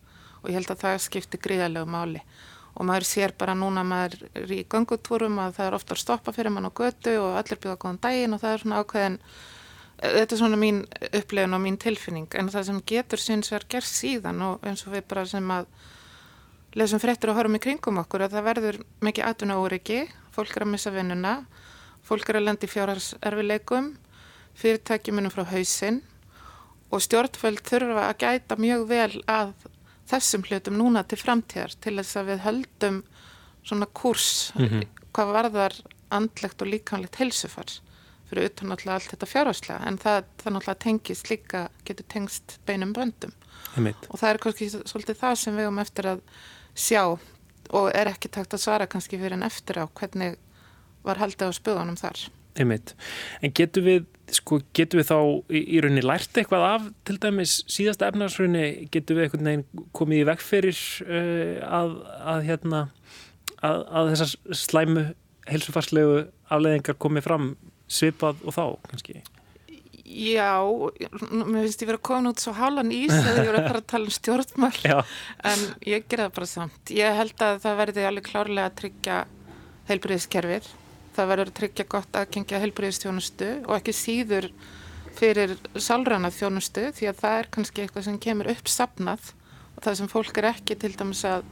Og ég held að það skiptir gríðarlegu máli. Og maður sér bara núna maður er í gangutúrum að það er ofta að stoppa fyrir mann á götu og allir bjóða góðan daginn og það er svona ákveðin þetta er svona mín upplifun og mín tilfinning. En það sem getur síns verið gerð síðan og eins og við bara sem að lesum fréttur og horfum í kringum okkur að það verður mikið atvinna óryggi fólk er að missa vinnuna. Fólk er að lendi fjárharserfileikum fyrirtæki munum frá hausinn. Og stjórnfjöld þurfa að gæta mjög vel að þessum hlutum núna til framtíðar til þess að við höldum svona kurs mm -hmm. hvað varðar andlegt og líkanlegt helsufars fyrir utan náttúrulega allt þetta fjárháslega en það, það náttúrulega tengist líka getur tengst beinum böndum og það er kannski svolítið það sem við um eftir að sjá og er ekki takt að svara kannski fyrir en eftir á hvernig var haldið á spöðunum þar Einmitt. En getur við, sko, getur við þá í, í rauninni lært eitthvað af til dæmis síðasta efnarsrunni, getur við einhvern veginn komið í vegferir uh, að, að, hérna, að, að þessar slæmu heilsufarslegu afleðingar komið fram svipað og þá kannski? Já, mér finnst ég verið að koma út svo hálan ís þegar ég voru að fara að tala um stjórnmál. En ég ger það bara samt. Ég held að það verði alveg klárlega að tryggja heilbríðiskerfið það verður að tryggja gott aðgengja heilbríðistjónustu og ekki síður fyrir sálræna þjónustu því að það er kannski eitthvað sem kemur uppsapnað og það sem fólk er ekki til dæmis að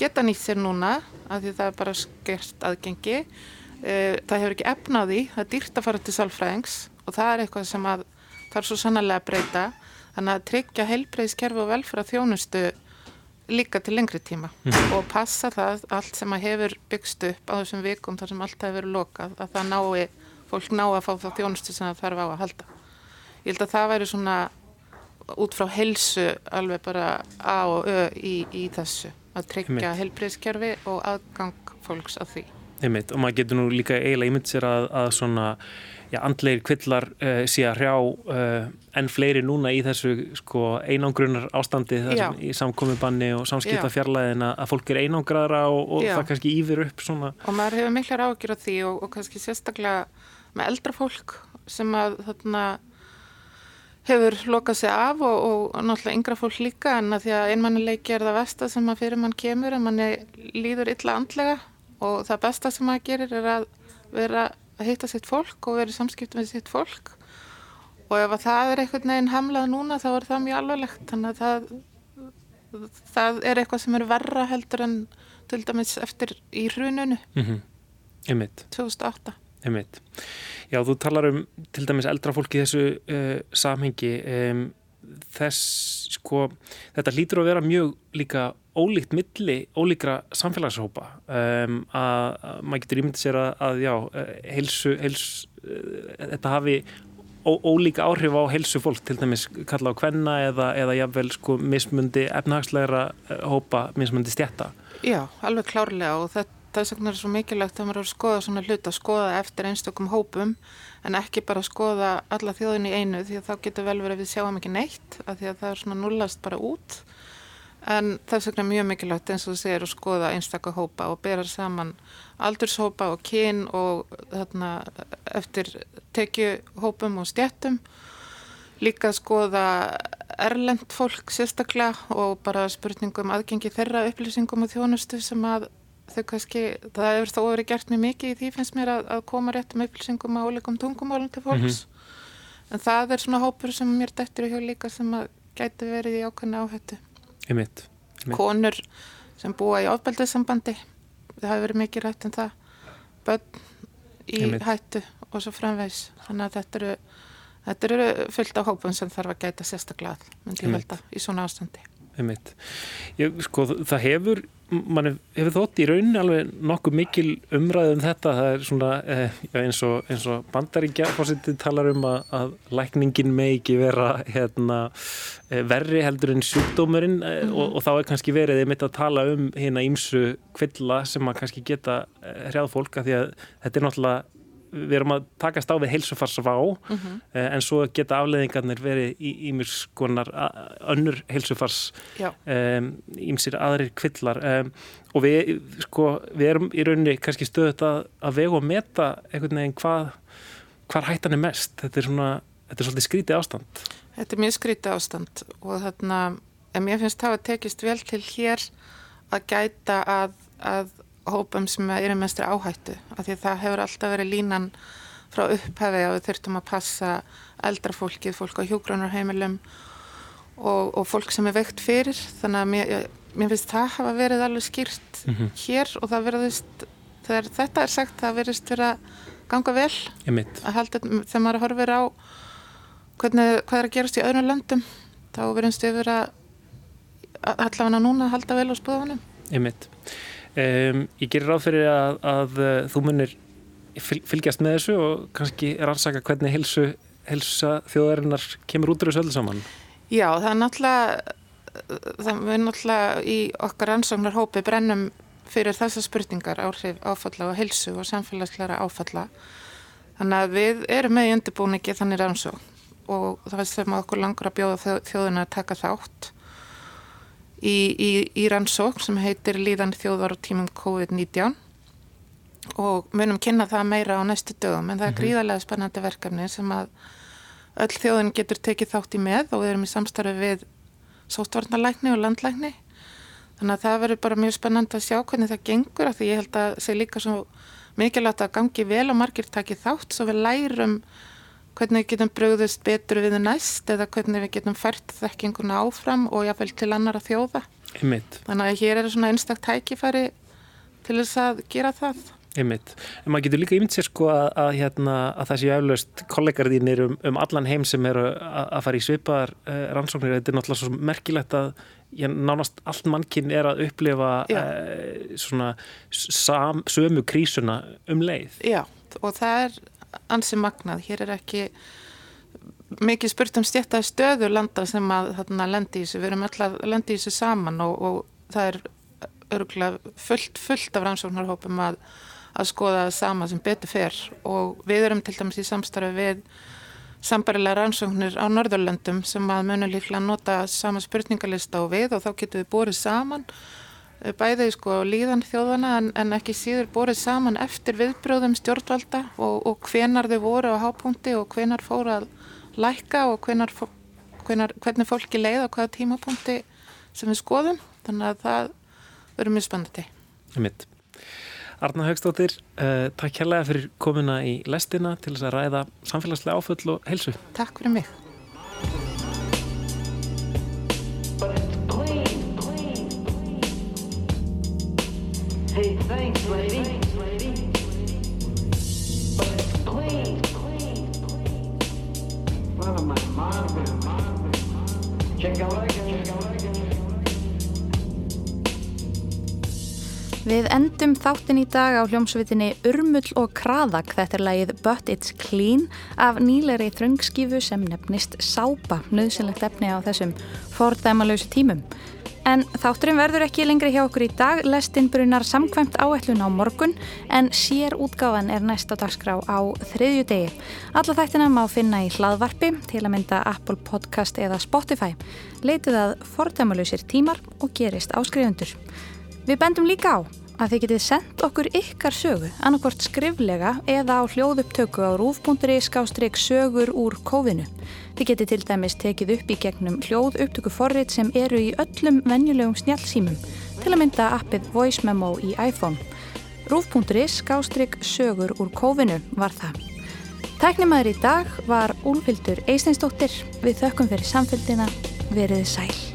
geta nýtt sér núna að því það er bara skert aðgengi. Eh, það hefur ekki efnaði, það er dýrt að fara til salfræðings og það er eitthvað sem að er svo sannlega að breyta. Þannig að tryggja heilbreyðskerfi og velfæra þjónustu líka til lengri tíma. Mm. og passa það allt sem að hefur byggst upp á þessum vikum þar sem allt hefur verið lokað að það nái, fólk ná að fá það þjónustu sem það þarf á að halda. Ég held að það væri svona út frá helsu alveg bara A og Ö í, í þessu. Að tryggja heilbreyðskerfi og aðgang fólks að því Einmitt, og maður getur nú líka eiginlega ímynd sér að, að svona já, andleir kvillar uh, sé að hrjá uh, enn fleiri núna í þessu sko, einangrunar ástandi í samkomiðbanni og samskipta fjarlæðin að fólk er einangraðra og, og það kannski yfir upp svona. Og maður hefur miklar ágjur á því og, og kannski sérstaklega með eldra fólk sem að þarna hefur lokað sig af og, og náttúrulega yngra fólk líka en að því að einmannileiki er það vest að sem að fyrir mann kemur en manni líður illa andlega og það besta sem maður gerir er að vera að hitta sitt fólk og vera í samskipt með sitt fólk. Og ef það er einhvern veginn hamlað núna þá er það mjög alvarlegt. Þannig að það, það er eitthvað sem er verra heldur en til dæmis eftir í hrununu mm -hmm. Einmitt 2008 Einmitt. Já, þú talar um til dæmis eldra fólki í þessu uh, samhengi. Um, þess, sko, þetta lítur að vera mjög líka ólíkt milli ólíkra samfélagshópa. Um, að, að maður getur ímyndið sér að, að já, heilsu, heilsu uh, þetta hafi ó, ólíka áhrif á heilsu fólk til dæmis kalla á kvenna eða, eða jáfnvel sko mismundi efnahagslegra hópa mismundi stjætta Já, alveg klárlega og þetta þess vegna er svo mikilvægt að maður er að skoða svona hlut að skoða eftir einstökum hópum en ekki bara að skoða alla þjóðin í einu því að þá getur vel verið að við sjáum ekki neitt að því að það er svona nullast bara út. En þess vegna er mjög mikilvægt eins og þú segir að skoða einstakka hópa og bera saman aldurshópa og kyn og þarna eftir tekjuhópum og stjættum líka að skoða erlend fólk sérstaklega og bara spurningum aðgengi þeirra upplýsingum og þjónustu sem að þau kannski, það hefur þó verið gert mjög mikið í því finnst mér að, að koma rétt um upplýsingum á ólegum tungumálum til fólks mm -hmm. en það er svona hópur sem mér dættir í hjá líka sem að gæti verið í ákveðna áhættu Einmitt. Einmitt. Konur sem búa í ofbeldissambandi það hefur verið mikið rætt en um það börn í Einmitt. hættu og svo framvegs þannig að þetta eru, þetta eru fullt af hópum sem þarf að gæta sérstaklega myndi ég velta í svona ástandi Ég, sko, það hefur mann hefur þótt í raunin alveg nokkuð mikil umræðum um þetta það er svona eh, eins og, og bandaríkja fórsetið talar um að, að lækningin með ekki vera hérna, eh, verri heldur en sjúkdómurinn mm -hmm. og, og þá er kannski verið einmitt að tala um hérna ímsu kvilla sem að kannski geta eh, hrjáð fólka því að þetta er náttúrulega við erum að takast á við heilsufarsvá mm -hmm. en svo geta afleðingarnir verið í ímurs konar önnur heilsufars ímsir um, aðrir kvillar um, og við, sko, við erum í rauninni kannski stöðut að, að vega og meta einhvern veginn hvað hvar hættan er mest. Þetta er svona þetta er svolítið skrítið ástand. Þetta er mjög skrítið ástand og þarna en mér finnst það að tekist vel til hér að gæta að, að hópum sem eru mestri áhættu af því það hefur alltaf verið línan frá upphafi að við þurftum að passa eldra fólkið, fólk á hjógrunarheimilum og, og fólk sem er veikt fyrir. Þannig að mér, mér finnst það hafa verið alveg skýrt mm -hmm. hér og það verðist þegar þetta er sagt það verðist verið að ganga vel. Að halda þegar maður horfir á hvernig, hvað er að gerast í öðrum löndum þá verðist við verið að allavega núna halda vel á spöðunum Ég mitt Um, ég gerir ráð fyrir að, að uh, þú munir fylgjast með þessu og kannski rannsaka hvernig helsu, helsa þjóðarinnar kemur út úr þessu öllu saman. Já, það er náttúrulega, það er náttúrulega í okkar rannsóknar hópi brennum fyrir þessar spurningar áhrif áfalla og helsu og samfélagsleira áfalla. Þannig að við erum með í undirbúningi þannig rannsók og það er sem okkur langur að bjóða þjóðina að taka þátt í, í, í rannsók sem heitir Líðan þjóðvar og tímum COVID-19 og munum kynna það meira á næstu dögum en það er mhm. gríðarlega spennandi verkefni sem að öll þjóðin getur tekið þátt í með og við erum í samstarfi við sótvarnalækni og landlækni þannig að það verður bara mjög spennandi að sjá hvernig það gengur af því ég held að það sé líka svo mikilvægt að gangi vel og margir takið þátt svo við lærum hvernig við getum bröðust betur við næst eða hvernig við getum fært þekkinguna áfram og jáfnveil til annara þjóða. Einmitt. Þannig að hér er svona einstaktt tækifæri til þess að gera það. Einmitt. En maður getur líka ímynd sér sko að, að, hérna, að það séu aflaust kollegar þínir um, um allan heim sem eru að, að fara í svipaðar uh, rannsóknir. Þetta er náttúrulega svo merkilegt að já, nánast allt mannkinn er að upplifa uh, svona sam, sömu krísuna um leið. Já og það er ansi magnað. Hér er ekki mikið spurt um stjættaði stöðu landa sem að þarna lendi í þessu. Við erum alltaf lendi í þessu saman og, og það er örgulega fullt, fullt af rannsóknarhópum að, að skoða það sama sem betur fer og við erum til dæmis í samstarfi við sambarilega rannsóknir á Norðurlöndum sem að munum líklega nota sama spurningalista og við og þá getum við bórið saman bæðið sko líðan þjóðana en, en ekki síður borðið saman eftir viðbröðum stjórnvalda og, og hvenar þau voru á hápunkti og hvenar fóru að læka og hvenar, hvenar, hvernig fólki leið á hvaða tímapunkti sem við skoðum. Þannig að það verður mjög spennandi. Mitt. Arna Haugstóttir, uh, takk hérlega fyrir komuna í lestina til þess að ræða samfélagslega áföll og helsu Takk fyrir mig Við endum þáttin í dag á hljómsveitinni Urmull og Kraðak, þetta er lagið But It's Clean af nýleri þröngskifu sem nefnist Sápa, nöðsynlegt efni á þessum fordæmalausu tímum. En þátturinn verður ekki lengri hjá okkur í dag, lestinn brunar samkvæmt áætlun á morgun en sér útgáfan er næst á dagskrá á þriðju degi. Alla þættina má finna í hlaðvarpi til að mynda Apple Podcast eða Spotify. Leitið að fordæmalausir tímar og gerist áskrifundur. Við bendum líka á að þið getið sendt okkur ykkar sögu, annarkvort skriflega eða á hljóðupptöku á rúf.ri skástrygg sögur úr kófinu. Þið getið til dæmis tekið upp í gegnum hljóðupptöku forrið sem eru í öllum venjulegum snjálfsýmum, til að mynda appið Voice Memo í iPhone. Rúf.ri skástrygg sögur úr kófinu var það. Tæknimaður í dag var Úlfildur Eisteinsdóttir. Við þökkum fyrir samfélgina. Veriði sæl.